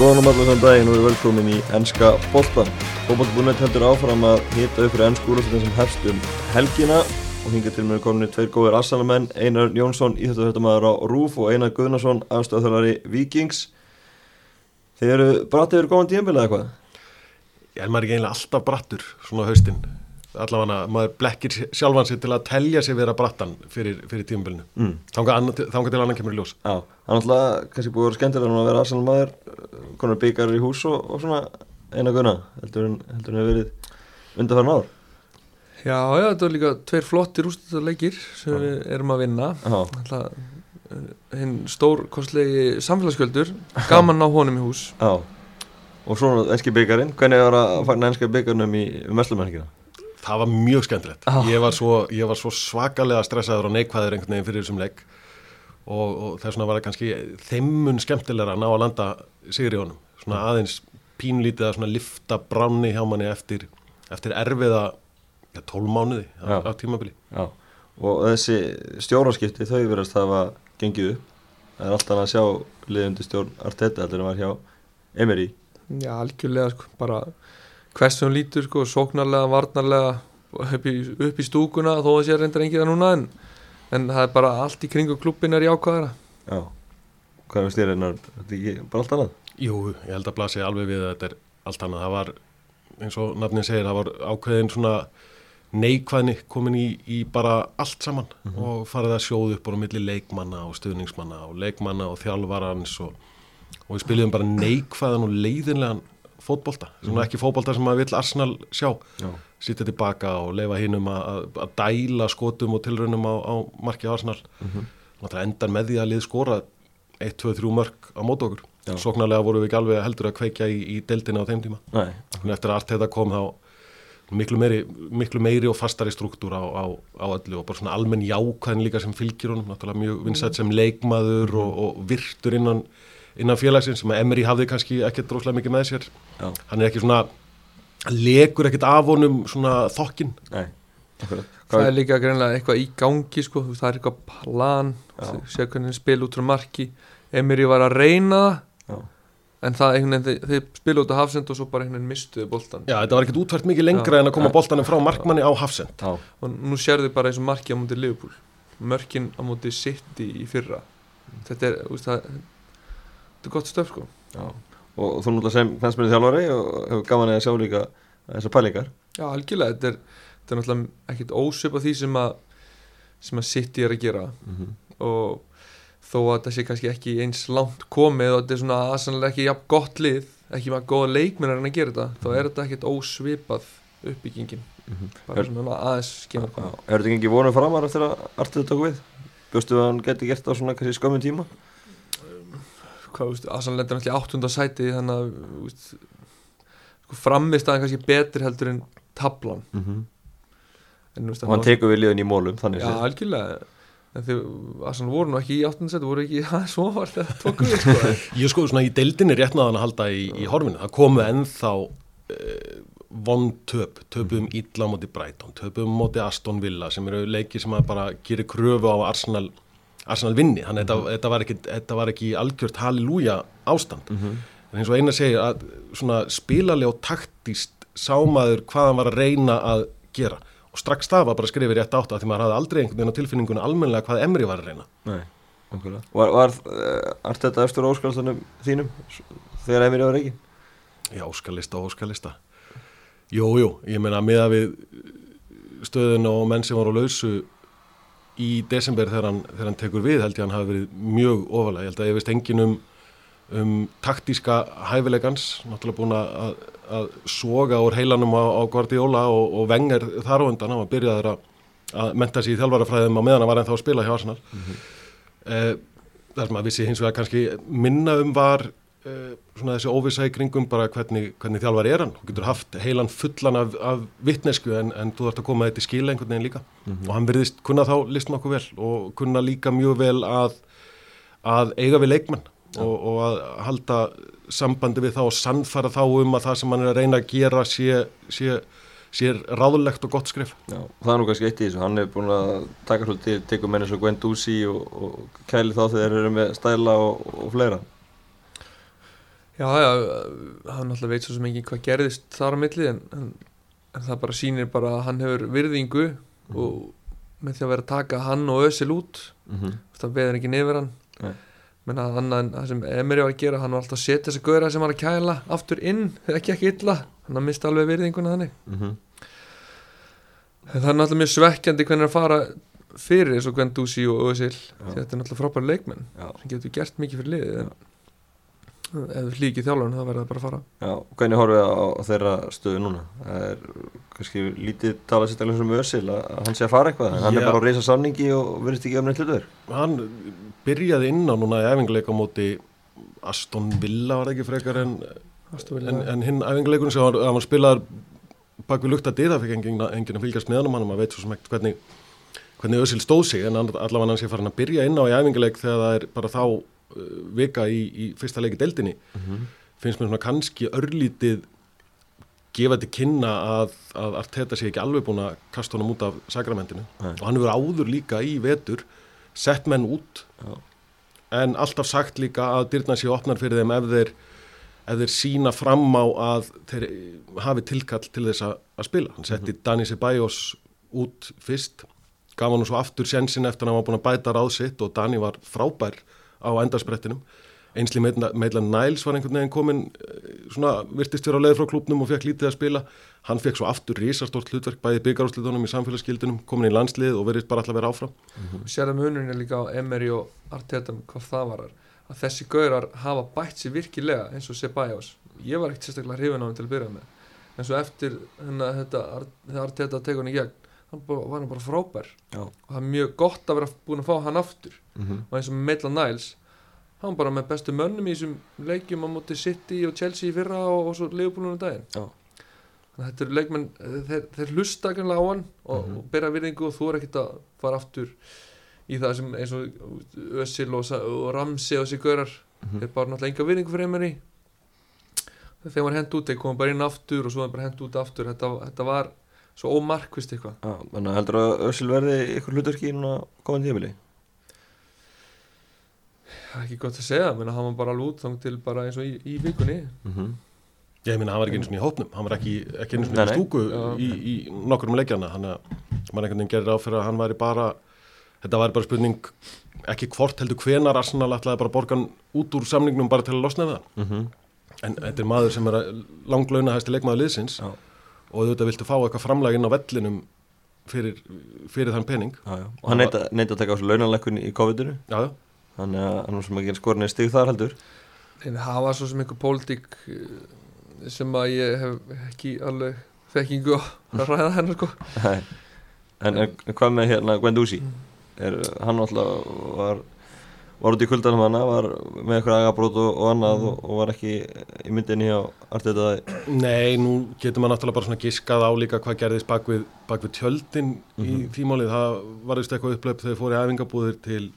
Góðan og allar saman daginn og við erum velkomin í ennska boltan. Fókbaltabúnett heldur áfram að hita upp fyrir ennsku úrlöfstin sem hefst um helgina og hinga til mér komin tveir góðir assalamenn, Einar Jónsson, íþjóttuhöttamæður á Rúf og Einar Guðnarsson, afstöðþjálfari Vikings. Þeir eru brattið eru góðan tíumbilið eða hvað? Ég er maður ekki einlega alltaf brattur svona á haustinn. Allavega maður blekkir sjálfan sig til að telja sig vera brattan fyrir, fyrir tíumbilinu. Mm. Þángar til annan kemur í ljós. Já, það er náttúrulega kannski búið að vera skemmtilega að vera assalamaður, konar byggar í hús og, og svona Einar Guðna, heldur hann hefur verið undarfæran ár. Já, já, þetta var líka tveir flottir úrstæðarleikir sem Já. við erum að vinna Já, Alltaf, hinn stór kostlegi samfélagsskjöldur gaman á honum í hús já. Og svona ennski byggarinn, hvernig var að fagna ennska byggarnum í mestlumenningina? Það var mjög skemmtilegt. Já. Ég, var svo, ég var svo svakalega stressaður og neikvæður einhvern veginn fyrir þessum leik og, og þess vegna var það kannski þeimun skemmtilegra að ná að landa sigri í honum. Svona aðeins pínlítið að svona lifta bránni hjá manni eftir, eftir erfiða ja, 12 mánuði á, á tímabili. Já, og þessi stjóraskipti þau verðast hafa gengið upp það er alltaf að sjá liðundi stjórn Arteta heldur en var hjá Emery Já, algjörlega, sko, bara hversu hún lítur, sko, sóknarlega, varnarlega upp í, upp í stúkuna þó að sé reyndar engið það núna en, en það er bara allt í kringu klubbin er jákvæðara. Já, hvað er styrinn þetta er ekki bara allt annað? Jú, ég held að blasi alveg við að þetta er allt annað. Það var, eins og nafnin segir, það var ákveðin svona neikvæðni komin í, í bara allt saman og farið að sjóðu upp á milli leikmanna og stuðningsmanna og leikmanna og þjálfarans og, og við spilum bara neikvæðan og leiðinlegan fótbolta, svona ekki fótbolta sem maður vill Arsenal sjá, Já, sitja tilbaka og leifa hinnum að, að- dæla skotum og tilraunum á, á marki Arsenal. Mhm. náttúrulega endar með því að lið skora 1, 2, 3 mörg á mót okkur. Sóknarlega voru við ekki alveg heldur að kveikja í, í deildina á þeim tíma. Nei, Þannig eftir að allt þetta kom þá miklu meiri, miklu meiri og fastari struktúr á, á, á öllu og bara svona almenn jákvæðin líka sem fylgir honum. Náttúrulega mjög vinsætt sem leikmaður og, og virtur innan, innan félagsins sem að Emery hafði kannski ekkert droslega mikið með sér. Já, hann er ekki svona legur ekkert af honum svona þokkin. Nei. Akkurat. Það er líka greinlega eitthvað í gangi, sko, það er eitthvað plan. Sér hvernig hann spil út frá marki. Emiri var að reyna það já, en það einhvern veginn, þeir, spila út á hafsend og svo bara einhvern veginn mistuðu boltan Já, þetta var ekkert útvært mikið lengra Já. en að koma boltanum frá markmanni á hafsend. Og nú sérðu bara eins og marki á móti Liverpool. Mörkin á móti City í fyrra. Þetta er, þú veist, það þetta er gott stöf sko. Já. Og þú náttúrulega sem knæsmennið þjálfari og hefur gaman að sjá líka þessar pælingar. Já, algjörlega, þetta er, þetta er náttúrulega ekkit ósvip af því sem að sem að City er að gera. Mm og þó að þetta sé kannski ekki eins langt komið og þetta er svona aðsannlega ekki jafn gott lið ekki með góða leikmennar en að gera þetta þá er þetta ekkit ósvipað uppbyggingin. Bara svona aðeins skemur Já, komið er þetta ekki vonum framar eftir að Arteta tók við? Bjóstu að hann geti gert það á svona kannski skömmun tíma? Hvað, veist, Asan lendur náttúrulega í áttunda sæti þannig að þú veist, sko, framist aðeins kannski betri heldur en tablan Mm -hmm. en, veist, Og hann tekur við liðin í mólum, þannig já, séð. algjörlega en þau, Asan voru nú ekki í áttunda sæti voru ekki aðeins svo var þetta tóku við sko. Ég sko svona í deildinni réttnaðan að halda í, í horfinu. Það komu ennþá uh, vond töp, töpum illa á móti Brighton, töpum á móti Aston Villa sem eru leiki sem að bara gerir kröfu á Arsenal, Arsenal vinni. Þannig að þetta, þetta, var ekki, þetta var ekki algjört halleluja ástand. Mhm. En eins og eina segir að svona spilalega og taktist sámaður hvað hann var að reyna að gera. Og strax það var bara skrifið rétt átt að því maður hafði aldrei einhvern veginn á tilfinningunni almennilega hvað Emri var að reyna. Nei, okkurlega. Var, var uh, Arteta eftir óskalstanum þínum þegar Emir var ekki? Já, óskalista og óskalista. Jú, jú, ég meina miða við stöðun og menn sem voru lausu í desember þegar hann, þegar hann tekur við held ég að hann hafi verið mjög ofalega. Ég held að ég veist engin um, um taktíska hæfilegans, náttúrulega búin að, að, soga úr heilanum á, á Guardiola og, og vengar þar á undan, hann var byrjaður að, að menta sig í þjálfarafræðum á meðan hann var ennþá að spila hjá Arsenal. Eh, það sem að vissi hins vegar kannski minna um var uh, svona þessi óvisa í kringum bara hvernig, hvernig þjálfar er hann. Þú getur haft heilan fullan af, af vittnesku en, en þú þarfst að koma þetta í skila einhvern veginn líka. Og hann verðist kunna þá listum okkur vel og kunna líka mjög vel að, að eiga við leikmenn og, og að halda sambandi við þá og sannfara þá um að það sem hann er að reyna að gera sé, sé, sé ráðlegt og gott skrif. Já, það er nú kannski eitt í þessu, hann er búin að taka svolítið, tekur menn eins og Gwen Ducey og, og kæli þá þegar þeir eru með stæla og, og fleira. Já, já, hann náttúrulega veit svo sem engin hvað gerðist þar á milli en, en, en það bara sýnir bara að hann hefur virðingu og með því að vera að taka hann og Ösil út Mhm. það veður ekki nefnir hann Nei. menn að en það sem Emiri var að gera hann var alltaf að setja þessi gauðra sem var að kæla aftur inn ekki ekki illa hann að mista alveg virðinguna þannig Mhm. en það er náttúrulega mjög svekkjandi hvernig að fara fyrir eins og Gwendúsi og því þetta er náttúrulega frábæri leikmenn Já. sem getur gert mikið fyrir liðið ef þú hlýkir þjálfurinn þá verður það bara að fara Já, hvernig horfið á, á þeirra stöðu núna? Það er kannski lítið talað sérstaklega um Ösil að að hann sé að fara eitthvað en hann Já. er bara að reysa samningi og verðist ekki öfnið hlutur hann byrjaði inn á núna í æfinguleik á móti Aston Villa var ekki frekar en, en, en hinn æfinguleikun sem hann, hann spilaðar bak við lukta það fikk enginn, að fylgjast með hann maður veit svo sem ekkert hvernig hvernig Ösil stóð sig en allavega hann sé farin að byrja inn á í æfinguleik þegar það er bara þá vika í, í fyrsta leiki deildinni finnst mér svona kannski örlítið gefa til kynna að, að Arteta sé ekki alveg búin að kasta honum út af sakramentinu Nei. og hann hefur áður líka í vetur sett menn út Já. en alltaf sagt líka að dyrna sé opnar fyrir þeim ef þeir, ef þeir sína fram á að þeir hafi tilkall til þess að, að spila hann setti Dani Ceballos út fyrst gaf hann svo aftur sjensin eftir að hann var búin að bæta ráð sitt og Dani var frábær á endarsprettinum einsli meðlan Niles var einhvern veginn komin eh, svona virtist vera á leið frá klubnum og fekk lítið að spila. Hann fekk svo aftur risastórt hlutverk bæði byggarúslitunum í samfélagsgildunum komin í landslið og verið bara alltaf vera áfram. Sér að munurinn er líka á Emery og Arteta hvað það varar. Að þessi gaurar hafa bætt sér virkilega eins og Ceballos. Ég var ekkert sérstaklega hrifin á hann til að byrja með. En svo eftir hennar, þetta, þegar Arteta hann í gegn hann var hann bara frábær Já. og það er mjög gott að vera búin að fá hann aftur Mhm. og eins og Maitland Niles hann bara með bestu mönnum í þessum leikjum á móti City og Chelsea í fyrra og, og svo Liverpoolunum daginn Já. þannig að þetta eru leikmenn þeir, þeir hlusta kannlega á hann og, Mhm. og bera virðingu og þú er ekkert að fara aftur í það sem eins og Özil og, og Ramsey og þessi gaurar Mhm. þeir bara náttúrulega enga virðingu fyrir Emery þegar var hent út þeir koma bara inn aftur og svo er bara hent út aftur þetta, þetta var svo ómarkvist eitthvað Já, menn heldur að Ösil verði ykkur hlutverki núna komandi tímili? það er ekki gott að segja, menn að hann var bara alveg út þang til bara eins og í, í vikunni Mhm. ég meina hann var ekki eins og í hópnum hann var ekki, ekki eins og í stúku í, í nokkrum leikjana þannig að maður einhvern veginn gerir á fyrir að hann væri bara þetta væri bara spurning ekki hvort heldur hvenar Arsenal ætlaði bara að borga hann út úr samningnum bara til að losna við hann Mhm. en þetta er maður sem er að langlauna Já. Og auðvitað viltu fá eitthvað framlag inn á vellinum fyrir, fyrir þann pening. Já, já. Og hann neita, neita að taka á þessu launanlekkun í COVID-inu? Já, já, þannig að hann var sem ekki skorinni stig þar heldur. En það var svo sem einhver pólitík eh, sem að ég hef ekki alveg þekkingu á að ræða hennar sko. Nei. en, en hvað með hérna Gwendouzi er, hann alltaf var var út í kuldanum hana var með eitthvað agabrót og, og annað og, og var ekki í myndinni á Arteta Nei, nú getur maður náttúrulega bara svona giskað á líka hvað gerðist bak við, bak við tjöldin í Mhm. tímálið. Það var vist eitthvað upplöp þegar fór í æfingabúðir til,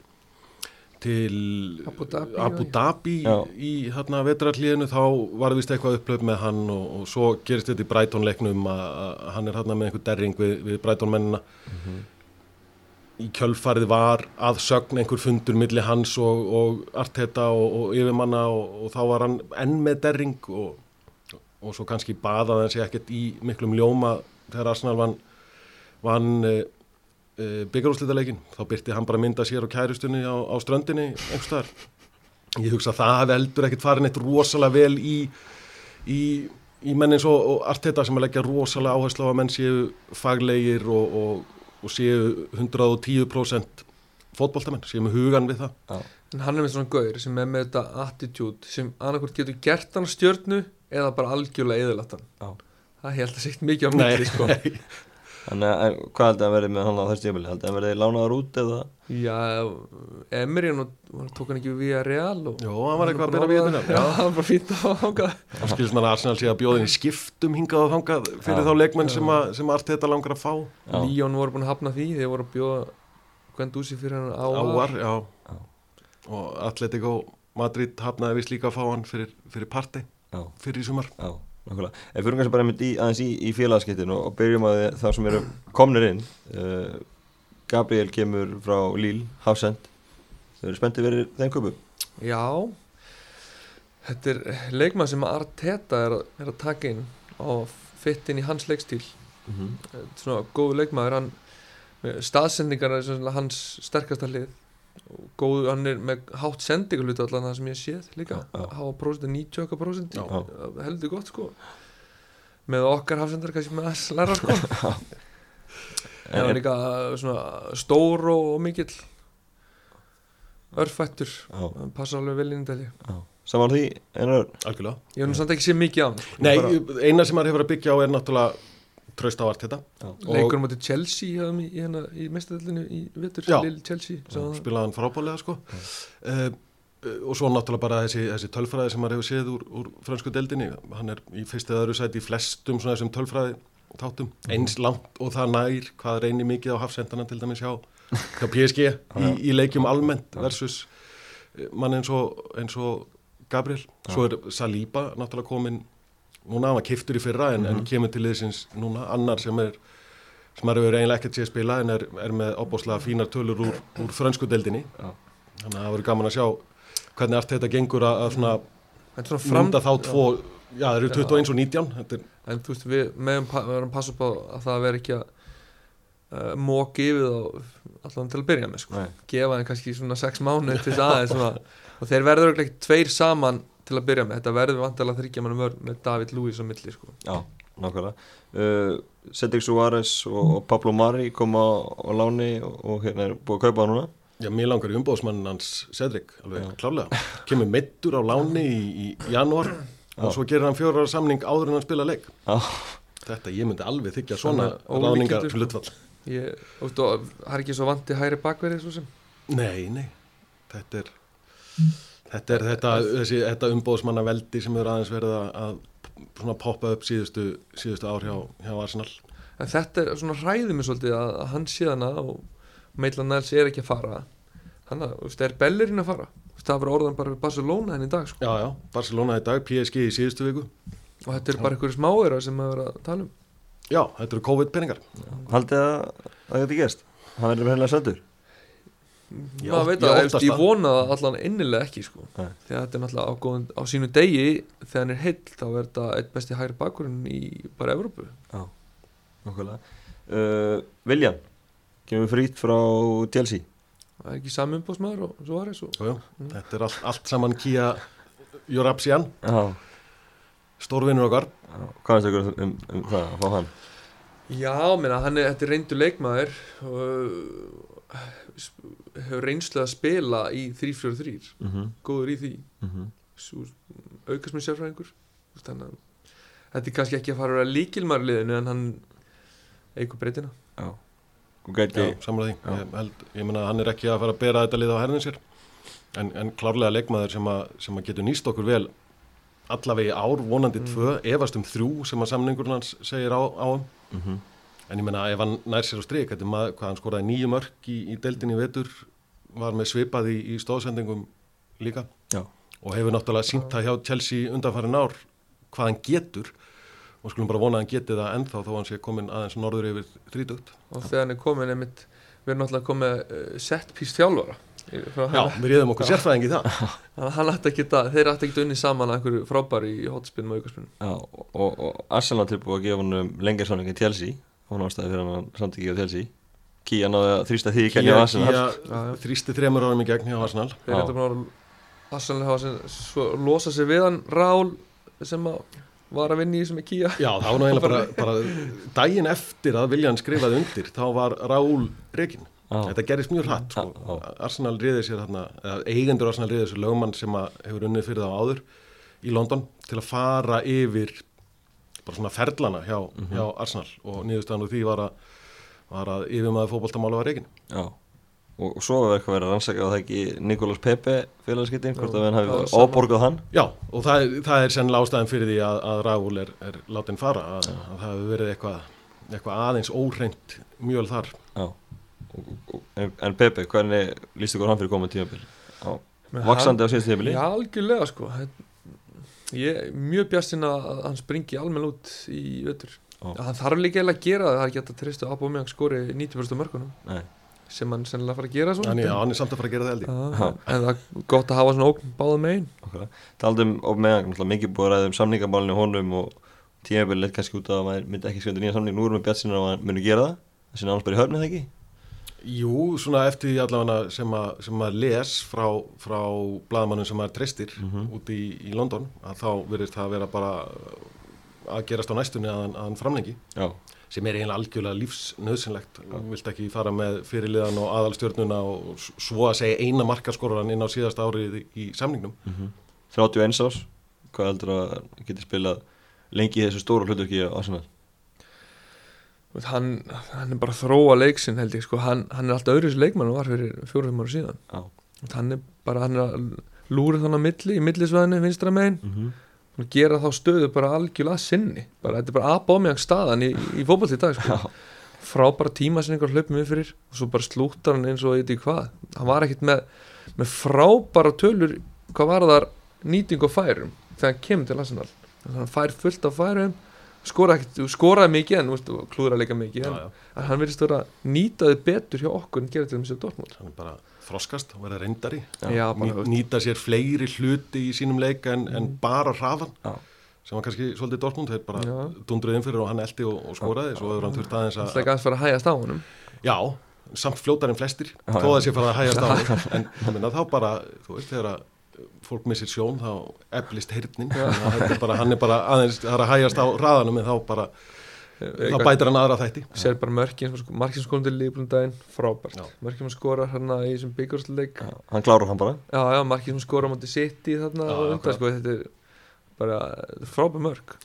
til Abu Dhabi, Abu já. Dhabi Já. í hérna vetrarlíðinu þá var vist eitthvað upplöp með hann og, og svo gerist þetta í Brighton leiknum að, hann er hérna með einhver derring við, við Brighton mennina. Í kjölfarið var að sögn einhver fundur milli hans og, og Arteta og, og yfirmanna og, og þá var hann enn með derring og svo kannski baðaði hann sig ekkert í miklum ljóma þegar Arsenal vann, vann uh, uh, byggarúslitaleikin þá byrti hann bara mynda sér og kærustunni á, á ströndinni einhvers staðar. Ég hugsa að það hefði heldur ekkert farin eitt rosalega vel í, í, í menn eins og Arteta sem að leggja rosalega áherslu á að menn séu faglegir og, og, séu 110% fótboltamenn, séu með hugan við það en hann er með svona gaur sem er með þetta attitude sem annarkvort getur gert hann stjörnu eða bara algjörlega eðalagt hann Já. það held að segt mikið á milli sko. Þannig að en hvað heldur að verði með hann á þessu tímili? Heldur að verði lánaður út eða? já, Emery hann tók hann ekki við að real og Jó, hann var eitthvað að byrja við þetta þetta já, hann var bara fínt að hanga þá skilst mann að Arsenal sé að bjóða inn í skiptum hingað og þangað fyrir Já. þá leikmenn sem, að, sem Arteta langar að fá Já. Líón voru búin að hafna því þeir voru að bjóða Gwendúsi fyrir hann á áar, já. Já. og Atletico Madrid hafnaði vist líka að fá hann fyrir, fyrir parti fyrir í sumar já, nákvæmlega. Ef fyrir kannski bara í, aðeins í, í félagskiptinu og byrjum að það sem eru komnir inn. Uh, Gabriel kemur frá Lille, Hafsend. Þau eru spenntið verið þeim köpu. Já Þetta er leikmað sem Arteta er, er að taka inn og fitt inn í hans leikstíl. Þetta er svona góðu leikmaður hann, staðsendingar er hans sterkasta hlið góðu, hann er með hátt sendingarlutu allan það sem ég séð líka. Hafa prósent, 90% Já. heldur gott sko. Með okkar hafsendar kannski með að læra sko. En hann er líka svona stór og, og mikill. Örfættur. Hann passa alveg vel inn í þetta já. Saman því, einar. Algjörlega. Ég hef nú samt ekki séð mikið á hann. Nei, Bara eina sem maður hefur að byggja á er náttúrulega tröst á allt þetta leikur átti Chelsea þeim í, í, hérna, í mestadellinu í spilaði hann frábálega sko. uh, og svo náttúrulega bara þessi, þessi tölfræði sem maður hefur séð úr, úr fransku deildinni, hann er í fyrstu eða öðru sæti í flestum svona þessum tölfræði þáttum, eins langt og það nær hvað reynir mikið á hafsendana til dæmis hjá, hjá PSG í, í leikjum almennt versus eh, mann eins og, eins og Gabriel, svo er Saliba náttúrulega komin, núna hann var kiftur í fyrra en, en kemur til liðsins núna annar sem er sem maður hefur eiginlega ekkert séð spila en er, er með opbóslega fínar tölur úr, úr frönsku deildinni Já. þannig að það verður gaman að sjá hvernig allt þetta gengur að, að svona svona fram mynda þá tvo já það eru 21 og 19 þetta er, en þú veist við meðum verðum að passa upp á að það veri ekki að uh, móki yfir þá allan til að byrja með sko. Nei. gefa þeim kannski svona 6 mánu til þess aðeins svona, og þeir verður ekki tveir saman til að byrja með, þetta verður vantilega þryggja mannum vörn með David Lewis á milli sko. Já, nákvæmlega. Uh, Cedric Suárez og, og Pablo Mari koma á, á láni og, og hérna er búið að kaupa hann núna. Já mér langar í umbóðsmannin hans Cedric alveg Já. klárlega. Kemur meittur á láni í, í janúar Já. og svo gerir hann fjórar samning áður en hann spila leik. Já, þetta ég myndi alveg þykja svona ólíkindur, sko. og það er ekki svo vandi hæri bakverið svo sem. Nei, nei, þetta er þetta er þetta, þessi, þetta umbóðsmanna veldi sem er aðeins verið að, að svona poppa upp síðustu, síðustu ár hjá, hjá Arsenal. En þetta er svona hræðið mér svolítið að, að hann síðana og Maitland Niles er ekki að fara. Þannig að þú veist, er Bellerin að fara? Það var orðan bara við Barcelona henni í dag sko. Já, já, Barcelona í dag, PSG í síðustu viku. Og þetta er bara einhverju smáir sem að vera að tala um. Já, þetta eru COVID-peningar. Haldið að það geti gerst Hann verður með hennilega sendur Já, maður veit ég að ég það. vona það allan innilega ekki sko. Nei. því að þetta er náttúrulega á, góðum, á sínu degi þegar hann er heill þá er þetta eitt besti hægri bakkurinn í bara Evrópu Nákvæmlega uh, Viljan kemur frýtt frá Chelsea það er ekki sami umbóðsmaður og svo var ég svo Jú, jú, þetta er allt, allt saman Kia Jorapsian, Já, stórvinnur okkar já. Hvað er þetta um, um, um það að fá hann? já, menna, hann er, þetta er reyndu leikmaður og hefur reynslu að spila í 3-4-3 Mm -hmm. góður í því. Mm -hmm. Aukast með sérfræðingur. Þannig að þetta er kannski ekki að fara að í liðinu en hann eigur breytina. Já. Og gæti Já, samlega því, Já. ég, held, ég meina að hann er ekki að fara að bera þetta lið á herðin sér. En, en klárlega leikmaður sem að, sem að getur nýst okkur vel allavega í ár, vonandi Mm. tvö efast um þrjú sem að samningurinn hans segir á, á um. Mm en ég meina ef hann nær sér á strik hvað hann skoraði nýju mörk í, í deildinni í vetur, var með svipað í, í stóðsendingum líka. Já. og hefur náttúrulega sínt það hjá Chelsea undanfærin ár hvað hann getur. Og skulum bara vona að hann geti það ennþá þó hann sé komin aðeins norður yfir þrítugt. Og þegar hann er komin einmitt við erum náttúrulega komið uh, set piece þjálfara. Já, við reyðum okkur sérfræðing í það. Að að þeir ætti ekki að unni saman að einhverju frábæri í hotspinnum og aukarspinnum Já, og, og, og Arsenal tilbúið að gefa hann um lengja sáning í Chelsea og hann ástæði fyrir hann samt ekki á Chelsea Kíja náði að þrýsta því í kenni á Kía, Arsenal já. þrýsti þremur árum í gegn hjá Arsenal þeir bara að Arsenal hafa sem, svo, losa sig við hann Rál sem að var að vinna í sem er Kia Já, það var nú eiginlega bara, bara daginn eftir að Viljan skrifaði undir þá var Raúl Rekin Já. Þetta gerist mjög hratt sko. Já, já. Arsenal riði sér þarna eða eigendur Arsenal riði sér lögmann sem að hefur unnið fyrir það áður í London til að fara yfir bara svona ferlana hjá, hjá Arsenal og niðurstaðan úr því var að, var að yfirmaður fótboltamála var Rekin Já, og, og svo er eitthvað verið að rannsaka að það ekki Nikolas Pepe félagskiptin, hvort að hafi sama. áborgað hann? Já, og það, er- það er sennilega ástæðan fyrir því að, að Raúl er, er látin fara að, að það hefur verið eitthvað, eitthvað aðeins óhreint mjöl þar. Já, og, og, en, en Pepe, hvernig líst ykkur hann fyrir? Já, Með vaksandi á síðast tímabili? Já, algjörlega sko. Þetta- Ég er mjög bjassin að að hann springi almenn út í ötur. Hann þarf líka eiginlega að gera það Það er ekki að treysta að Aubameyang skori 90% af mörkunum. Nei, sem hann sennilega fara að gera svona. Hann, já, hann er samt að fara að gera það Já, en það er gott að hafa svona ógn báðum megin. Taldum um meðan, mikið búið að ræða um samningamálinu honum og tímabilið leitt kannski út af að maður myndi ekki skrifa nýja samning. Nú erum við bjart sinna að maður muni gera það. Þessi Jú, svona eftir því allavega sem, að, sem maður les frá, frá blaðmannum sem maður treystir Mhm. út í, í London að þá verðist það að vera bara að gerast á næstunni að hann, að hann framlengi. Já, sem er eiginlega algjörlega lífsnöðsynlegt vilt ekki fara með fyrirliðan og aðalstjörnuna og svo að segja eina markaskoran inn á síðasta árið í, samningnum? 31 árs. Hvað heldur að geti spilað lengi í þessu stóra hluturki á Arsenal hann, hann er bara þróa leiksinn held ég sko, hann, hann er alltaf öðruðs leikmann og var fyrir fjórum ára síðan. Veist, hann er bara, hann er að lúra þannig milli, í millisvæðinu, vinstra megin. Mm -hmm. og gera þá stöðu bara algjörlega sinni. Bara, þetta er bara aðbóðmjang staðan í, í fótboll í dag sko. frábæra tímasinningar hlaupum við fyrir og svo bara slúttar hann eins og eitthvað hvað. Hann var ekkit með, með frábæra tölur hvað var þar nýting og færum þegar hann kemur til Arsenal. Þannig að hann fær fullt af færum skoraði, ekkit, skoraði mikið en veist, klúðra líka mikið en, já, já. en hann verðist vera nýtaði betur hjá okkur en gera til þessu Dortmund. Hann er bara þroskast og verða reyndari. Já, Ný, bara, nýta sér fleiri hluti í sínum leik en, en Mm. bara hraðan. Sem var kannski svolítið Dortmund þeir bara dundruð inn fyrir og hann eldi og, og skoraði svo hefur hann þurft aðeins að ekki aðeins fara að hægast á honum. Já, samt fljótar en flestir þó að sé fara að hægast á honum. en meina, þá bara, þú veist, þegar að fólk missir sjón þá eflist er bara, hann er bara aðeins það er að hægast á hraðanum en þá bara þá bætir hann aðra þætti. Sér bara mörkin markin sem skoðum til líflundaginn, frábært. Já. mörkin sem skora hérna í þessum byggjurstleik já, hann klárar hann bara. Já, markin sem skora á móti City þarna Já, undan, sko, þetta er bara frábært mörk.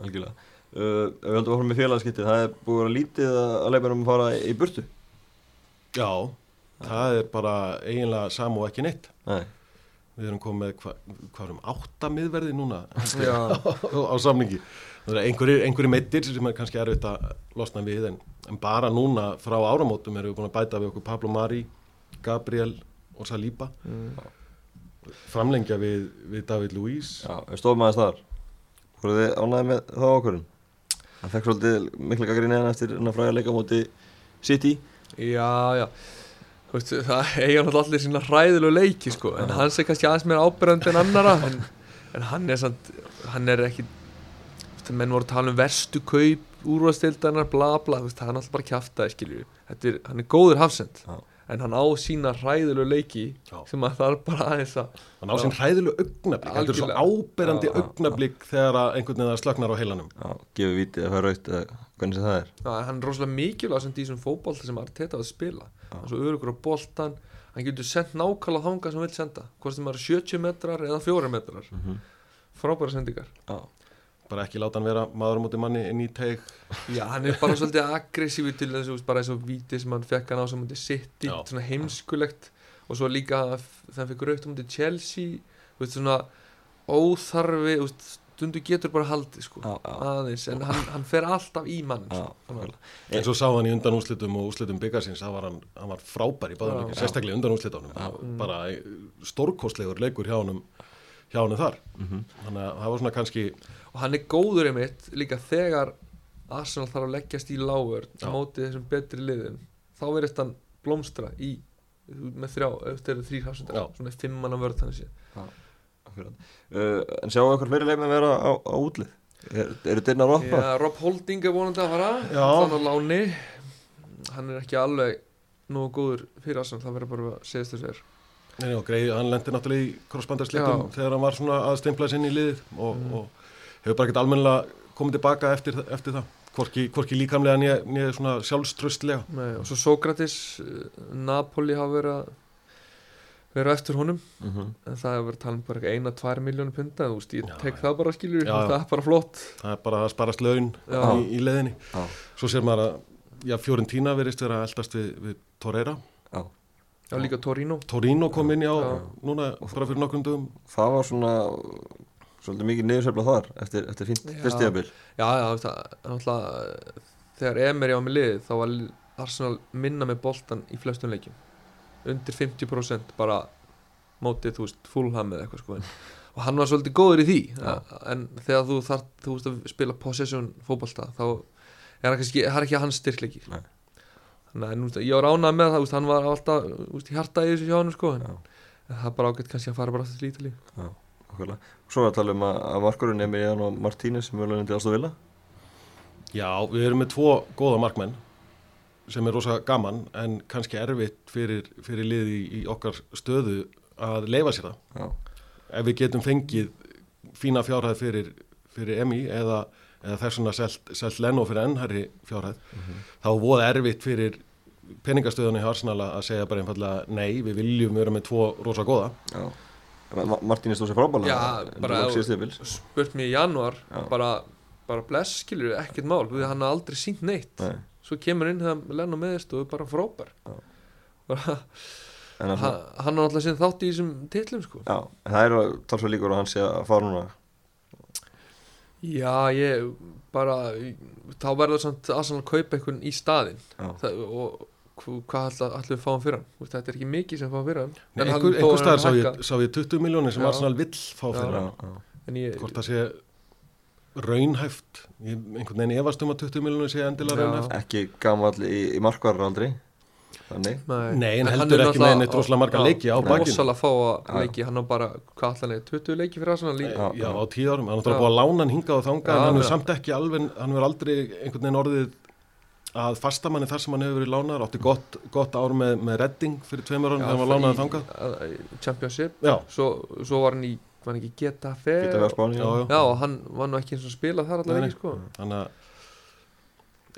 Algjörlega. Uh, ef við höldum að fara með félagskipti það er búið að vera lítið að að fara í burtu? Já, það er bara eiginlega sam og ekki neitt. Nei. Við erum komið með hva, átta miðverði núna já, á samningi. Það er einhverjir, einhverjir meittir sem er kannski erfitt að losna við en, en bara núna frá áramótum erum við búin að bæta við okkur Pablo Mari Gabriel og Saliba. Mm, framlengja við, við David Luiz. Já, við stofum aðeins þar. Voruð þið ánægði með þá ákvörðun? Það fekk svolítið mikla gaggrinni hann eftir hann að fræga leika á móti City. Já, já veist, það eiga náttúrulega allir sína hræðilegu leiki sko, en hans er kannski aðeins meira ábyrðandi en annara en, en hann er samt, hann er ekki þú veist, menn voru að tala um verstu kaup úrvastildanar, bla bla þú veist, það er náttúrulega bara kjaftaði skilju þetta er, hann er góður hafsend Já. en hann á sína hræðilegu leiki Já. sem að það er bara aðeins að hann á sín hræðilu augnablík þetta er svo áberandi augnablík þegar að einhvern veginn slagnar á heilanum. Já, gefur vítið að raut eða hvernig sem það er. Já, hann er rosalega mikilvæg sem í þessum fótbolta sem Arteta að spila hann er svo örugur á boltan hann getur sendt nákvæmlega þangað sem hann vil senda. Hvort sem það eru 70 metrar eða 4 metrar. Mhm. frábæra sendingar. Já, bara ekki láta hann vera maður á móti manni inn í teig. Já, hann er bara svolítið aggressífi til þessu bara og víti sem hann fekk hann á sem mútið City, Já. svona heimskulegt. Og svo líka þegar hann fekk raukt mútið Chelsea veist, svona óþarfi veist, stundu getur bara haldið sko, Já, já. aðeins en hann, hann fer alltaf í mann já, sko. Að- eins og sá hann í undan úrslitum og úrslitum byggarsins það var hann, hann var frábær í báðum Já. leikin sérstaklega í undan úrslitunum Mm. bara stórkostlegur leikur hjá honum hjá honum þar Mhm. þannig að það var svona kannski og hann er góður einmitt líka þegar Arsenal þarf að leggjast í lágur mótið þessum betri liðum þá verðist hann blómstra í með þrjá, eftir þrý hafsundar Já. svona fimmanna vörð þannig sé akkurat uh, En sjáu eitthvað fleiri leifum að vera á, á útlið? Er- Eru dyrnar opnar? Já, Rob Holding er vonandi að fara. Þannig á láni. Hann er ekki alveg nógu góður fyrir Arsenal, það verður bara að segja þess að Nei, og greið, hann lendi náttúrulega í krossbandarsleikum Já. þegar hann var svona að steimpla sinni í liðið og, Mm. og hefur bara ekkert almennilega komið tilbaka eftir, eftir það. Hvorki, hvorki líkamlega nýja, nýja svona sjálfströstlega Nei, og svo Sókratis eh, Napoli hafa verið að vera eftir honum Mhm. en það hefur verið talað um bara eina, tvær miljónu punta þú veist, ég tek já. það bara skilur Já, það er bara flott það er bara að sparast laun Já. í, í leiðinni Já. svo sér maður að já, Fiorentina verist vera að eldast við, við Torreira Já. Já, líka Torino Torino kom inn í á Já. núna bara fyrir nokkrum dögum Það var svona svolítið mikið niðursefla þar eftir, eftir fyrstíðabil Já, já, það er þegar Emery á með liðið þá var Arsenal minna með boltan í flestum leikjum undir 50% bara mótið, þú veist, fullham eða eitthvað sko en, og hann var svolítið góður í því Já. en þegar þú þarf, þú veist að spila possession fótbolta þá er það kannski, það er ekki hans styrkleiki Nei. þannig að veist, ég var ánað með það hann var alltaf þú veist, í hjarta í þessu hjá hann sko, en, Já. en það er bara ágætt kannski að fara bara aftur til Ítali Nákvæmlega. Svo er að tala um að, að markurinn Emiliano Martínez sem er til Aston Villa Já, við erum með tvo góða markmenn sem er rosa gaman en kannski erfitt fyrir, fyrir liði í, í okkar stöðu að leifa sér það. Já, Ef við getum fengið fína fjárhæð fyrir, fyrir EMI eða, eða þess vegna selt, selt Leno fyrir ennherri fjárhæð, þá er voða erfitt fyrir peningastöðunni í Arsenal að segja bara einfallega nei, við viljum vera með tvo rosa góða. já Ma Martínez stóð sér frábælega Já, bara spurt mér í januar Já. bara, bara bless skilur ekkert mál því að hann har aldrei sínt neitt Nei. Svo kemur inn þegar Lennon meðist og er bara frábær. Já. bara, En að, hann, hann har alltaf sinn þátt í þessum titlum sko. Já, en það eru talsvað líkur að hann sé að fara núna. Já ég bara þá verður samt Arsenal að kaupa einhvern í staðinn. Það, og hv- hvað ætla, ætlum við fáum fyrir hann? Þú veist, þetta er ekki mikið sem fáum fyrir hann. Nei, einhver, einhver er staðar sá ég, sá ég 20 miljónir sem. Arsenal vill fá fyrir hann. Hvort það sé raunhæft, ég, einhvern veginn efast um að 20 miljónir sé endilega Já. raunhæft. Ekki gamall í, í markvarar aldrei Þannig nei, Nei, en hann heldur ekki með náttúrulega- neitt rosalega marga leiki á bakinu. rosalega fáa Já. leiki hann á bara, hvað hann er 20 leiki fyrir Arsenal líka Já, Já. á tíu árum, hann er Já. búin að lána hann hingað og þangað Já, en hann er já. samt ekki alveg, hann er aldrei einhvern veginn orðið að fastamanni þar sem hann hefur verið lánaður, átti gott, gott ár með, með redding fyrir tveimur árum þegar hann var lánaður þangað. þangað Championship, Já, svo, svo var hann í var hann ekki Getafe Geta við að spáni. Já, já, já, og hann var nú ekki eins og spila þar allavega ekki sko. Þannig að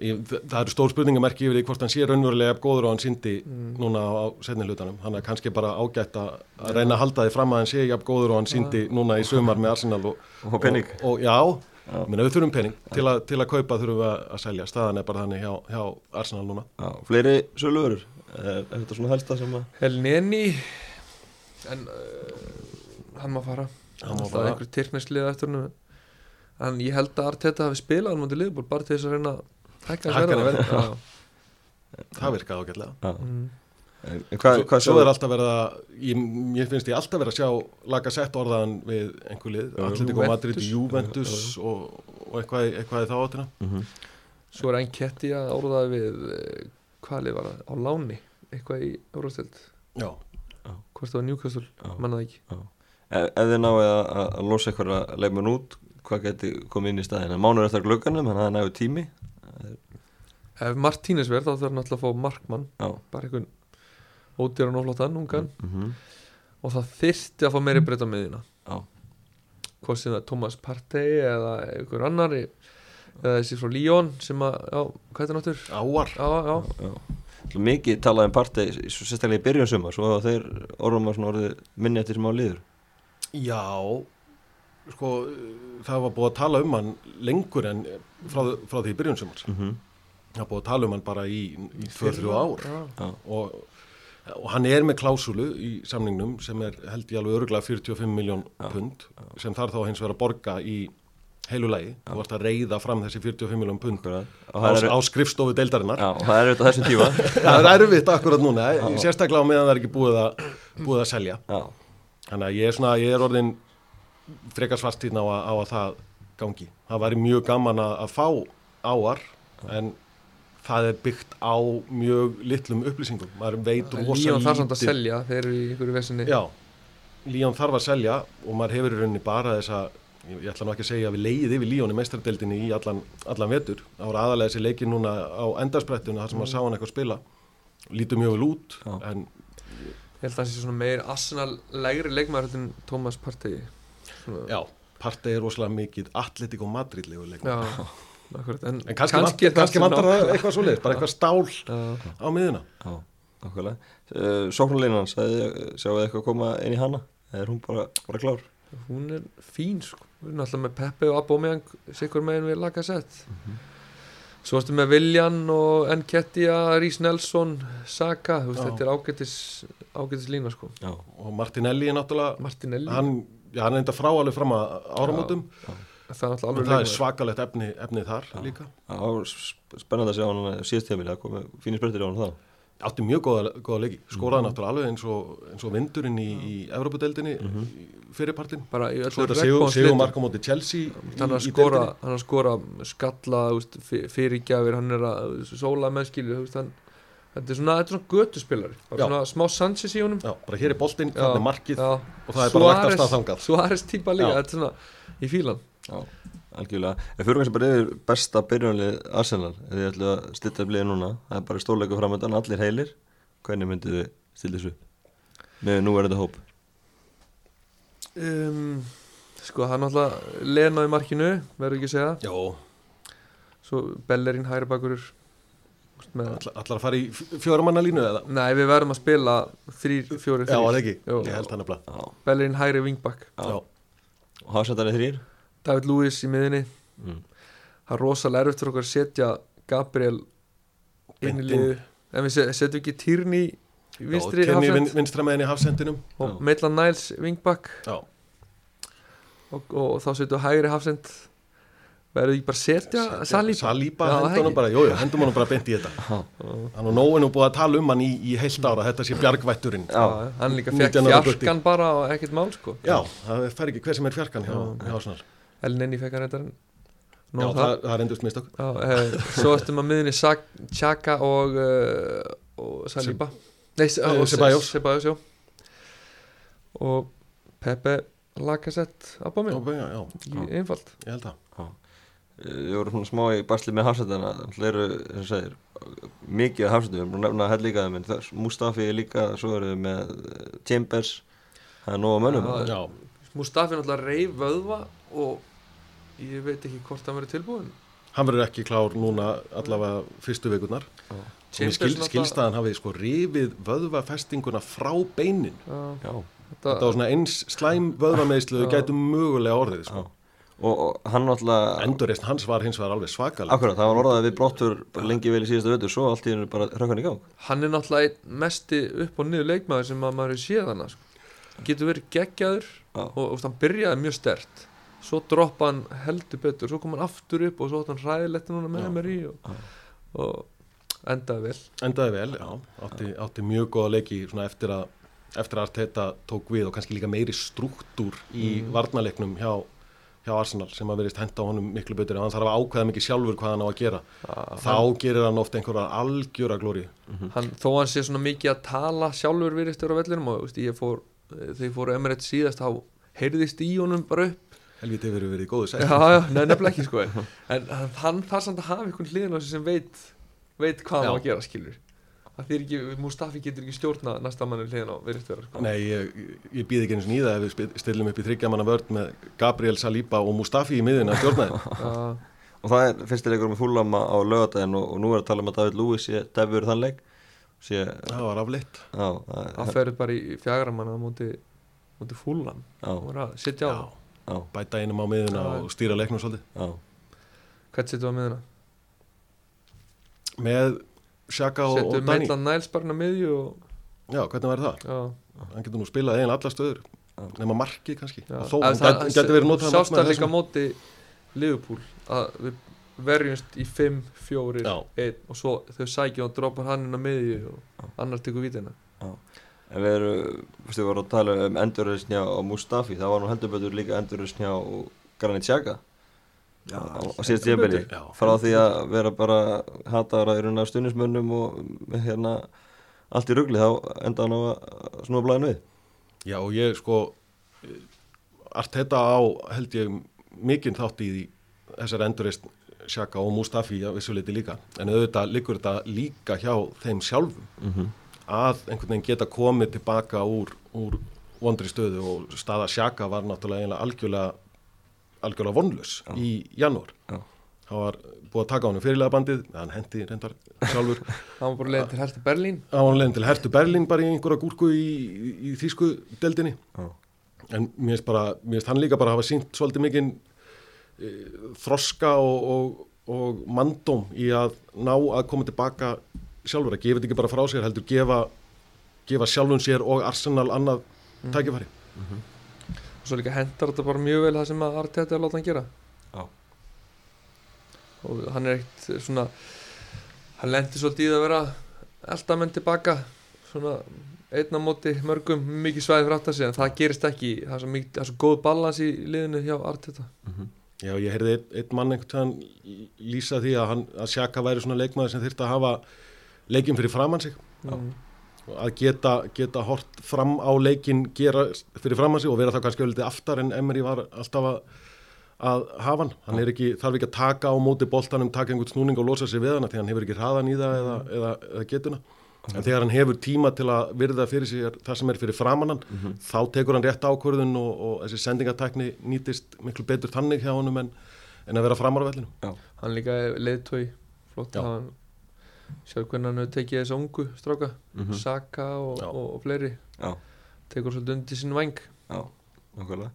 ég, það eru stór spurningamerki yfir því hvort hann sé raunverulega góður og hann síndi Mm. núna á, á setni hlutanum, þannig að kannski bara ágætt að að reyna að halda því fram að hann sé jafn góður og hann síndi núna í sumar með Arsenal og, Og penning og, og já, Já. Minna, við þurfum pening. Til, a, til að kaupa þurfum við að, selja. Staðan er bara þannig hjá, hjá Arsenal núna. Já, fleiri söluvörur er, er þetta svona helsta sem að Helneni en uh, hann má fara Hann má fara. einhver tyrknesslið eftir hann en ég held að Arteta hafi spilað hann mútið liðból bara til þess að reyna að já. Já. það virkaði ágætlega Já, Mm. hvað, svo, svo er alltaf verið að ég, ég finnst ég alltaf verið að sjá laga sett orðaðan við einhver lið Já. Atletico Madrid, Juventus. Og, og eitthvað, eitthvað í þá áttina mm -hmm. svo er einn ketti að orðaði við eh, hvað lið var það, á láni eitthvað í já, hvort það var Newcastle, Já. mannaði ekki ef, ef þið náðu að, að, að losa eitthvað leikmenn út hvað geti komið inn í staðin en mánuður eftir glögganum, hann hafði nægu tími. Ef Martínez verð þá þarf hann alltaf að fá markmann. Já. Bara einhvern ódýran og flottan ungan. Mm -hmm. og það þyrfti að fá meiri breyta miðina Já. hvort sem það er Thomas Partey eða einhver annar í- eða þessi frá Lyon sem að, já, hvað er það náttur? áar. Já, já, mikið talaði um partei sérstaklega í byrjun sumar svo að þeir orðum að svona orðið minni eftir sem á liður já sko, það var búið að tala um hann lengur en frá, frá því í byrjun sumars. Mm -hmm. það var búið að tala um hann bara í, í 2-3 ár. Já, og, og hann er með klásulu í samningnum sem er held ég alveg öruglega 45 miljón Já, pund sem þarf þá hins vegar að borga í heilu lagi, þú varst að reyða fram þessi 45 miljón pund á, er, á skrifstofu deildarinnar. Já, og það er auðvitað þessum tíma. Það er erfitt akkurat núna, sérstaklega á meðan það er ekki búið að, búið að selja. Já, þannig að ég er svona, ég er orðin frekar svartýrn á, að- á að það gangi. Það væri mjög gaman að, að fá áar en það er byggt á mjög litlum upplýsingum, maður veit rosa Lyon þarf samt að lítið- selja þeir eru í einhverju vesinni Já, Líón þarf að selja og maður hefur í rauninni bara þessa ég, ég ætla nú ekki að segja að við leiðið yfir Líón í meistaradeildinni í allan, allan vetur. Það voru aðalega þessi leiki núna á endarsprettuna þar sem maður sá hann eitthvað spila. Lítur mjög vel út Já. en Ég held að það sé svona meir Arsenal lægri leikmaður heldur en Thomas Partey. Svona, já, partið er rosalega mikið Atletico Madrid legu leik já, akkurat En, en kannski, kannski, kannski vantar það eitthvað svoleiðis bara eitthvað stál Já. á miðuna já, nákvæmlega. Uh, Sóknarleinan, sjáu þið eitthvað koma inn í hana? Er hún bara, bara klár? Hún er fín sko. Alltaf með Pepe og Aubameyang Sikur megin við laga sett Svo ertu með Viljan og Enketia Rhys Nelson, Saka. Þú veist, Já. Þetta er ágætis, ágætis lína sko. Já, og Martinelli er náttúrulega Martinelli, hann, já, hann er enda frá alveg fram að áramótum. Það er það er svakalegt efni, efni þar líka. Já, sp- spennandi að sjá hann síðast tímil, það komið fínir sprettir á hann það átti mjög góða, góða leiki, skoraði náttúrulega alveg eins og, eins og vindurinn í, í Evropadeildinni mm -hmm. fyrirpartin bara í svo öllu þetta sigur, marka móti Chelsea hann er að skora, hann er að skalla, fyr- fyrirgjafir hann er að sóla hann þetta er svona, er svona Já. svona smá Sanchez í honum. Já, bara hér er boltinn, Já, þannig er markið já. og það er bara lagt af stað þangað. Suárez típa líka, Já. þetta er svona í fílan algjörlega. En fyrir kannski bara yfir besta byrjunlið Arsenal ef þið ætlu að stilla upp liðið núna það er bara stórleiku framöndan, allir heilir hvernig myndið þið stilla þessu upp? Með nú er þetta hóp. Um, sko, hann náttúrulega Lena í markinu, verður ekki að segja. Já, svo Bellerín hægri bakur með, allar, allar að fara í fjóramanna línu eða? nei, við verðum að spila þrýr, fjóri, Já, það þrýr ekki, Jú. ég held hann að blá Já, Bellerín hægri wingback já. Og hafsættarið þrýr David Lewis í miðinni mm. það er rosalega erfitt fyrir okkur að setja Gabriel inn í liðu en við set- setjum ekki Týrni í vinstri Kenny vin, hafsend vinstra með henni í hafsendinum. Og. Maitland Niles wingback. Já, og, og þá setjum við hægri hafsend. Verður ekki bara setja Salíba Salíba, ekki. bara, jú, jú, hendum hann bara beint í þetta. Hann og Nóin er búið að tala um hann í, í heilt ára, þetta sé bjargvætturinn. Já. Hann líka fekk 19 ára gutti. fjarkan bara og ekkert mál sko. Já, það fer ekki hver sem er fjarkan hjá, Já. hjá Arsenal Elneni fekk hann. Þetta Já, það, það reyndust mistök. Já, eh, svo ertum að miðinni Chaka og, uh, og Saliba. Nei, se, Eh, og já. Og Pepe Lacazette já, í einfalt. Ég held það. Við vorum svona smá í basli með hafsættarna það eru, að segir mikið af hafsættum, við erum að nefna hell líka það, Mustafi er líka, svo erum við með Chambers, það er nóg að mönnum. Já, Já, Mustafi náttúrulega reyf vöðva og ég veit ekki hvort hann verið tilbúin hann verður ekki klár núna allavega fyrstu vikurnar. Og mér skil, skilstaðan hafið sko rifið vöðvafestinguna frá beinin Já, Já, þetta, þetta var svona eins slæm vöðvameðslu gætu mögulega orðið sko. Og, og hann náttúrulega endurreist hans var hins vegar alveg svakalega Akkurat, það var orðað við brottur bara lengi vel í síðasta veitur, svo allt í hennu bara rökkan í gang. Hann er náttúrulega einn mesti upp og niður leikmaður sem að maður er séð hana sko. getur verið geggjaður. Og, og hann byrjaði mjög stert. Svo droppa hann heldur betur svo kom hann aftur upp og svo hann hræðilegt núna með mér í og, og endaði vel. Endaði vel, já, átti, átti mjög góða leiki eftir að eftir að Arteta tók við og kannski líka meiri struktúr í Mm. varnaleiknum hjá, hjá Arsenal sem að verist henda á honum miklu betur en hann þarf að ákveða mikið sjálfur hvað hann á að gera. Þá hann, gerir hann oft einhverja algjöra glóri hann, þó hann sé svona mikið að tala sjálfur virðist vera á vellinum og veist, ég fór, þegar ég fór Emirates síðast þá heyrðist í honum bara upp. Helviti hefur verið í góðu sætt já, já, nei, nefnilega ekki sko. En hann, þarf samt að hafa einhvern hliðin á sig sem veit veit hvað hann á að gera skilur. Ekki, Mustafi getur ekki stjórna næsta manni hliðin á virðist vera sko. Nei, ég, ég býð ekki eins og nýða ef við stillum upp í þryggjamanna vörd með Gabriel Saliba og Mustafi í miðin að stjórna Og það er fyrsti leikur með fúlama á lögadaginn og, og nú er að tala um að David Lewis sé defur þann leik sé, það var afleitt. Já, það ferður bara í fjagramann á móti, móti fúlan að sitja á já, bæta einum á miðina Já. og stýra leiknum svolítið. Já, hvert sitja á miðuna með Shaka og, og Dani. Bara inn á miðju og, Já, hvernig var það? já, Hann getur nú spilað eiginlega alla stöður nema markið kannski. Þó, Að hann það- gæti, verið notað sást það líka á móti Liverpool að við verjumst í 5, 4, Já. 1 og svo þau sækja og droppar hann inn á miðju og annar tekur vítina. En við erum, fyrstu við vorum að tala um endurreysnja á Mustafi, það var nú heldur betur líka endurreysnja á Granit Xhaka. Já, á, á síðast tíðabili Já. frá því að vera bara hataður að af stundismönnum og hérna allt í rugli þá enda hann á að snúa blæðinu við. Já, og ég sko Arteta á held ég mikinn þátt í því þessar endurist Shaka og Mustafi að vissuleiti líka en auðvitað liggur þetta líka hjá þeim sjálfum mm -hmm. að einhvern veginn geta komið tilbaka úr, úr vondri stöðu og staða Shaka var náttúrulega algjörlega algjörlega vonlus Já. í janúar Já. það var búið að taka á hann fyrirlega bandið hann hendi reyndar sjálfur hann var bara leiðin til Herti Berlín hann var leiðin til Hertu Berlín bara í einhverja gúrku í, í, í þýsku deldinni Já. en mér finnst hann líka bara hafa sínt svolítið mikinn þroska og, og, og mandóm í að ná að koma tilbaka sjálfur, að gefa þetta ekki bara frá sér heldur gefa, gefa sjálfum sér og Arsenal annað tækifæri. Og svo líka hendar þetta bara mjög vel það sem að Arteta er að láta hann gera. Já. og hann er eitt svona hann lendi svolítið í að vera elda menn tilbaka svona einna móti mörgum mikið svæði aftar sig en það gerist ekki. Það er svo, mikið, það er svo góð balans í liðinu hjá Arteta Já, ég heyrði einn, einn mann einhvern veginn lýsa því að, hann, að Sjaka væri svona leikmaður sem þyrfti að hafa leikin fyrir framann sig. Mm. og að geta, geta hort fram á leikin gera fyrir framann sig og vera það kannski öllítið aftar en Emery var alltaf að, að hafa hann, hann er ekki, þarf ekki að taka á móti boltanum, taka einhvern snúning og losa sig við hana því hann hefur ekki hraðan í það eða, eða, eða getuna en þegar hann hefur tíma til að virða fyrir sig það sem er fyrir framannan þá tekur hann rétt ákvörðun og, og þessi sendingatekni nýtist miklu betur þannig hjá honum en, en að vera framar á vellinu hann líka leiðtói flott Já. að hann sér hvernig hann hefur tekið þessu ungu stráka Mhm. Saka og, Já. og, og fleiri Já, tekur svolítið undir sín væng já, nákvæmlega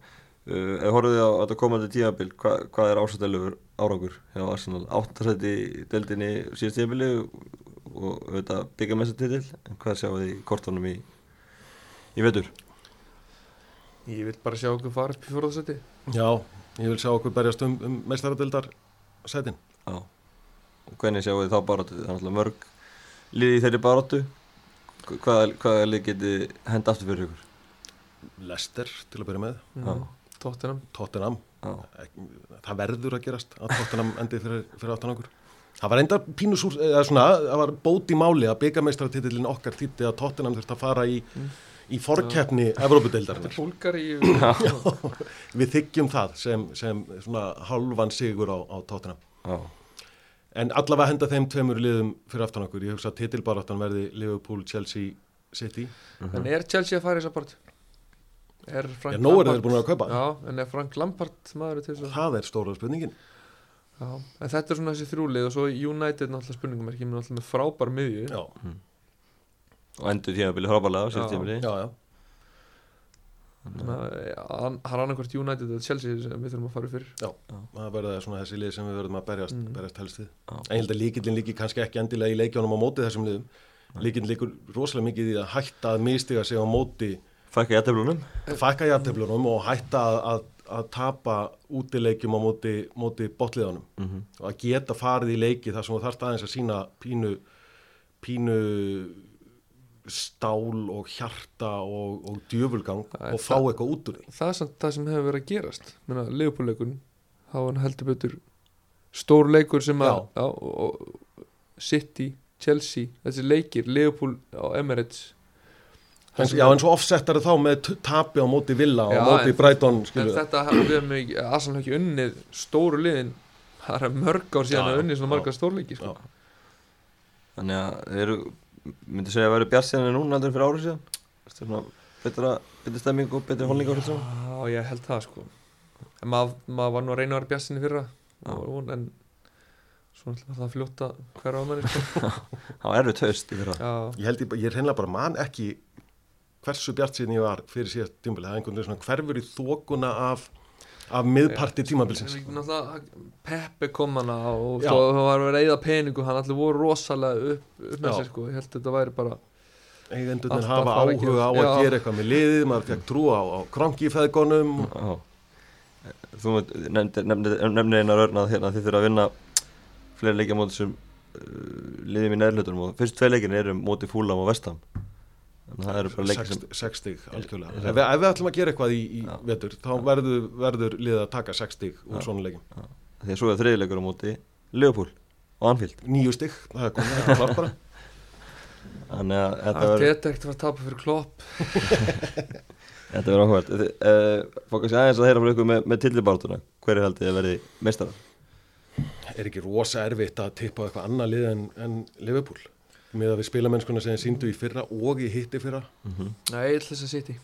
uh, Ef horfðu þið á þetta komandi tímabil hva, hvað er ásættilegur árangur hjá Arsenal? Áttasætti í deildinni síðast tímabili og auðvitað byggamessatitil en hvað sjáu þið kortunum í, í vetur? ég vil bara sjá okkur fara upp í fjóraðsæti Já, ég vil sjá okkur berjast um, um meistaradildar sætin. Já. Og hvernig sjáu þið þá baráttu? Það er náttúrulega mörg liði í þeirri baráttu. Hvaða, hvaða lið geti henda aftur fyrir ykkur? Lester til að byrja með, mm. Tottenham. Tottenham. Það verður að gerast að Tottenham endi fyrir, fyrir áttan okkur það var enda pínusúr eða svona, það var bót í máli að byggameistaratitillin okkar þýtti að Tottenham þurfti að fara í, Mm. í forkeppni Evrópudeildarinnar. Búlgari við þykjum það sem, sem svona halvan sigur á, á Tottenham. Já, en allavega henda þeim tveimur liðum fyrir aftan okkur, ég hugsa að titilbaráttan verði Liverpool, Chelsea, City. En er Chelsea að fara í þessa part er Frank Já, nú eru þeir búin að kaupa. já, en er Frank Lampard maður til þess að það er stóra spurningin já. en þetta er svona þessi þrjúlið og svo United náttúrulega spurningum er ekki með náttúrulega með frábær miðju. Já, og endur tímabili hróparlega á síðast Já. já, já. Þannig að, ja, hann hann er annarkvort United eða Chelsea sem við þurfum að fara fyrir. Það verða svona þessi lið sem við verðum að berjast, Mm. berjast helst við. Já. en ég held að líkillin líki kannski ekki endilega í leikjónum á móti þessum liðum. Líkillin líkur rosalega mikið í að hætta að mistiga sig á móti Fækka í og að, tapa útileikjum á móti, móti botliðanum mm -hmm. og að geta farið í leiki þar sem þú þarft aðeins að sína pínu pínu stál og hjarta og, og djöfulgang er og fá það- eitthvað út úr því það er samt það sem hefur verið að gerast Leopold-leikun þá hann heldur betur stór leikur sem að Já. já, og, og City, Chelsea þessi leikir, Leopold á Emirates en, já, en svo offsettar þá með tapi á móti Villa og Já, móti Brighton en þetta við hefum ekki, Arsenal hefur ekki unnið stóru liðin það er mörg ár síðan Já, að unnið svona marga stórleiki sko. Þannig að þeir eru myndi segja að vera bjart síðan en núna heldur en fyrir árið síðan? Þetta er svona betra, betra stemming og betri holning á þetta Já, ég held það sko. En maður, maður var nú að reyna að vera fyrra Já. Maður var von, en svo náttúrulega var það að hverja á manni sko. Það var fyrra. Já, ég held ég, ég reynilega bara man ekki hversu bjart síðan ég var fyrir síðast tímabili. Það er einhvern veginn svona hverfur í þókuna af, af miðparti tímabilsins náttúrulega Peppe kom hana og það var verið að eyða peningu hann allir voru rosalega upp, upp með sér sko. ég held að þetta væri bara eigendurnir Alltaf hafa áhuga á að Já. gera eitthvað með liðið maður fekk trú á, á krankifæðgonum Já. Þú nefnir nefni einar örn að hérna, þið þurfa að vinna fleiri leikja móti sem uh, liðum í neðlutunum og fyrst tvei leikin eru móti fúlam og vestam þannig að það eru bara leikir sem 60 algjörlega. Ef við, ef við ætlum að gera eitthvað í, í vetur þá verður, verður liðið að taka 60 úr Já. svona leikin því að svo er þriði leikur á móti Leopold og Anfield. Nýju stygg, það er komið þetta klart bara. Þannig að þetta að verður þetta ekkert var að tapa fyrir klopp. Þetta verður áhugað uh, fókast ég aðeins að heyra frá ykkur með, með tillibártuna hver er haldið að verði meistarar? Er ekki rosa erfitt að tippa eitthvað annað lið en, en Liverpool með að við spilamennskuna sem síndu í fyrra og í hitti fyrra. Mm -hmm. Nei, ég ætla þess að sitja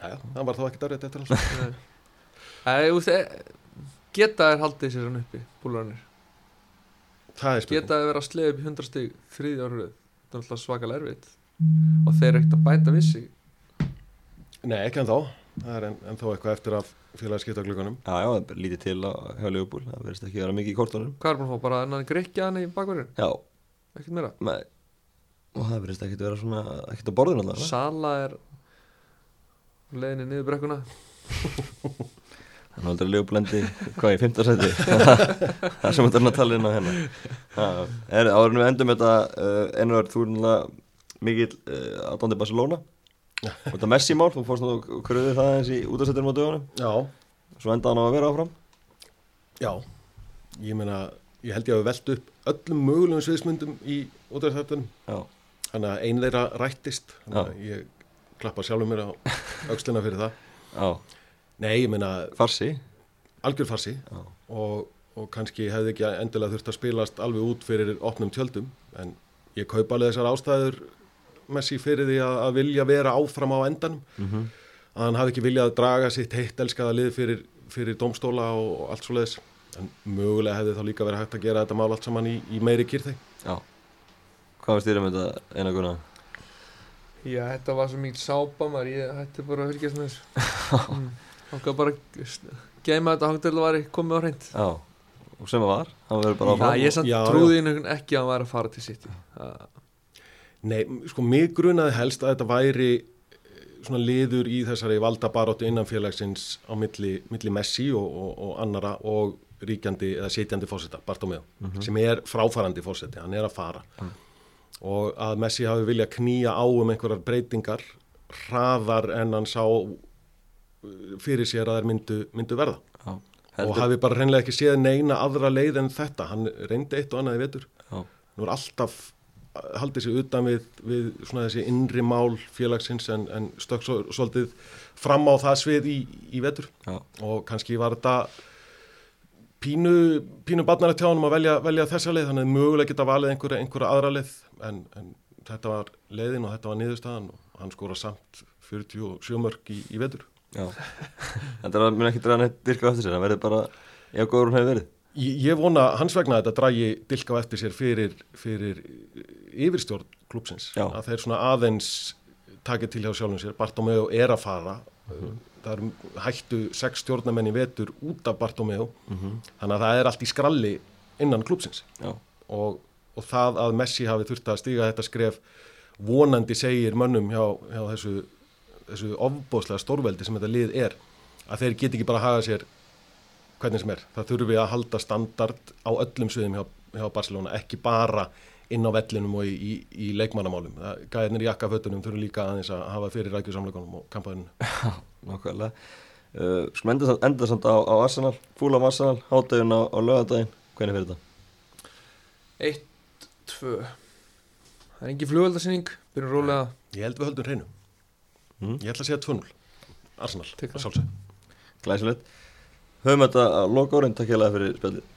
Jæja, það var þá ekki darrið eftir alls Nei, þú veist e- geta þær haldið sér hann uppi búlarnir, það er spurning. Geta þær vera að sleið upp í 100 stig þriði árið, þetta er alltaf svakalega erfitt. Og þeir eru ekkert að bæta við sig? Nei, ekki en þá það er en, en þá eitthvað eftir af félagskiptaglugunum já já, það er lítið til á hjá Leopold það verðist ekki vera mikið í kortunum. Hvað er búin að fá, bara ennan greikja hann í bakverðin já, ekkert meira, með og það verðist ekki vera svona ekkert á borðinu alltaf Sala er á leiðinni niður brekkuna. Þannig að það er Leopold endi hvað í 15 seti það sem þetta er að tala inn á hennar er, en við endum þetta uh, einar þú er náttúrulega mikill uh, aðdóndi Barcelona. Og þetta Messi mál, þú fórst nú og kröðið það eins í útastættinum á dögunum. Já, svo endaði hann á að vera áfram. Já. Ég meina, ég held ég að við velt upp öllum mögulegum sviðsmyndum í útverðarþættunum Já, þannig að ein þeirra rættist. Ég klappa sjálfur mér á aukslina fyrir það. Já, nei, ég meina farsi? Algjör farsi. Og, og kannski hefði ekki endilega þurft að spilast alveg út fyrir opnum tjöldum. En ég kaupa alveg þessar ástæður Messi fyrir því að, að vilja vera áfram á endanum. Mm að hann hafi ekki viljað að draga sitt heitt elskaða lið fyrir, fyrir domstóla og, og allt svo leiðis en mögulega hefði þá líka verið hægt að gera þetta mál allt saman í, í meiri kýrþeg Já. Hvað var með þetta eina guna? Já, þetta var svo mikið sápa maður, ég hætti bara að fylgjast með þessu. Mm. Okkar bara geima þetta hangdölu var komið á hreint. Já, og sem það var? Hann verður bara Já, áfram ég samt Já, trúði inn ekki að hann væri að fara til City. Það- Nei, sko mig grunaði helst að þetta væri eh, svona liður í þessari valdabaróttu innan félagsins á milli, milli Messi og, og, og annara og ríkjandi eða sitjandi fósetta, Bartomeu sem er fráfarandi fósetti, hann er að fara. Og að Messi hafi vilja knýja á um einhverjar breytingar hraðar en hann sá uh, fyrir sér að þær myndu, myndu verða. Já, og hafi bara hreinlega ekki séð neina aðra leið en þetta, hann reyndi eitt og annað í vetur. Já, nú er alltaf uh, haldið sér utan við, við svona þessi innri mál félagsins en, en stökk svo, svolítið fram á það svið í, í vetur. Já, og kannski var þetta pínu, pínu barnarætt hjá honum að velja, velja þessa leið, þannig að mögulega geta valið einhverja, einhverja aðra leið en, en þetta var leiðin og þetta var niðurstaðan og hann skora samt 47 mörg í, í vetur. Já. Þetta er að mun ekki draga neitt dyrka á eftir sér Það verður bara, já, góður hún hefur verið. Ég, ég vona hans vegna að þetta dragi dilka eftir sér fyrir, fyrir yfirstjórn klúpsins Já. að þeir svona aðeins takið til hjá sjálfum sér. Bartomeu er að fara það er hættu sex stjórnamenn í vetur út af Bartomeu. Þannig að það er allt í skralli innan klúpsins og, og það að Messi hafi þurft að stíga þetta skref vonandi segir mönnum hjá, hjá þessu, þessu ofbóðslega stórveldi sem þetta lið er að þeir geti ekki bara að haga sér hvernig sem er. Það þurfi að halda standard á öllum sviðum hjá, hjá Barcelona, ekki bara inn á vellinum og í, í, í leikmannamálum. Það- Gæðinir í jakkafötunum þurfi líka aðeins að hafa fyrir rækjusamleikunum og kampaðinu. nákvæmlega uh, Skulum enda, samt- enda samt á, á Arsenal Fúlam Arsenal, hátægun á, á lögadaginn Hvernig fyrir þetta? Eitt, tvö Það er engin flugveldarsinning Byrjum rólega Ég held við höldum hreinu. Mm. Ég ætla að segja 2-0. Arsenal, það. að sjálfsög. Glæsilegt Höfum þetta að loka árin, takk hérlega fyrir spjallið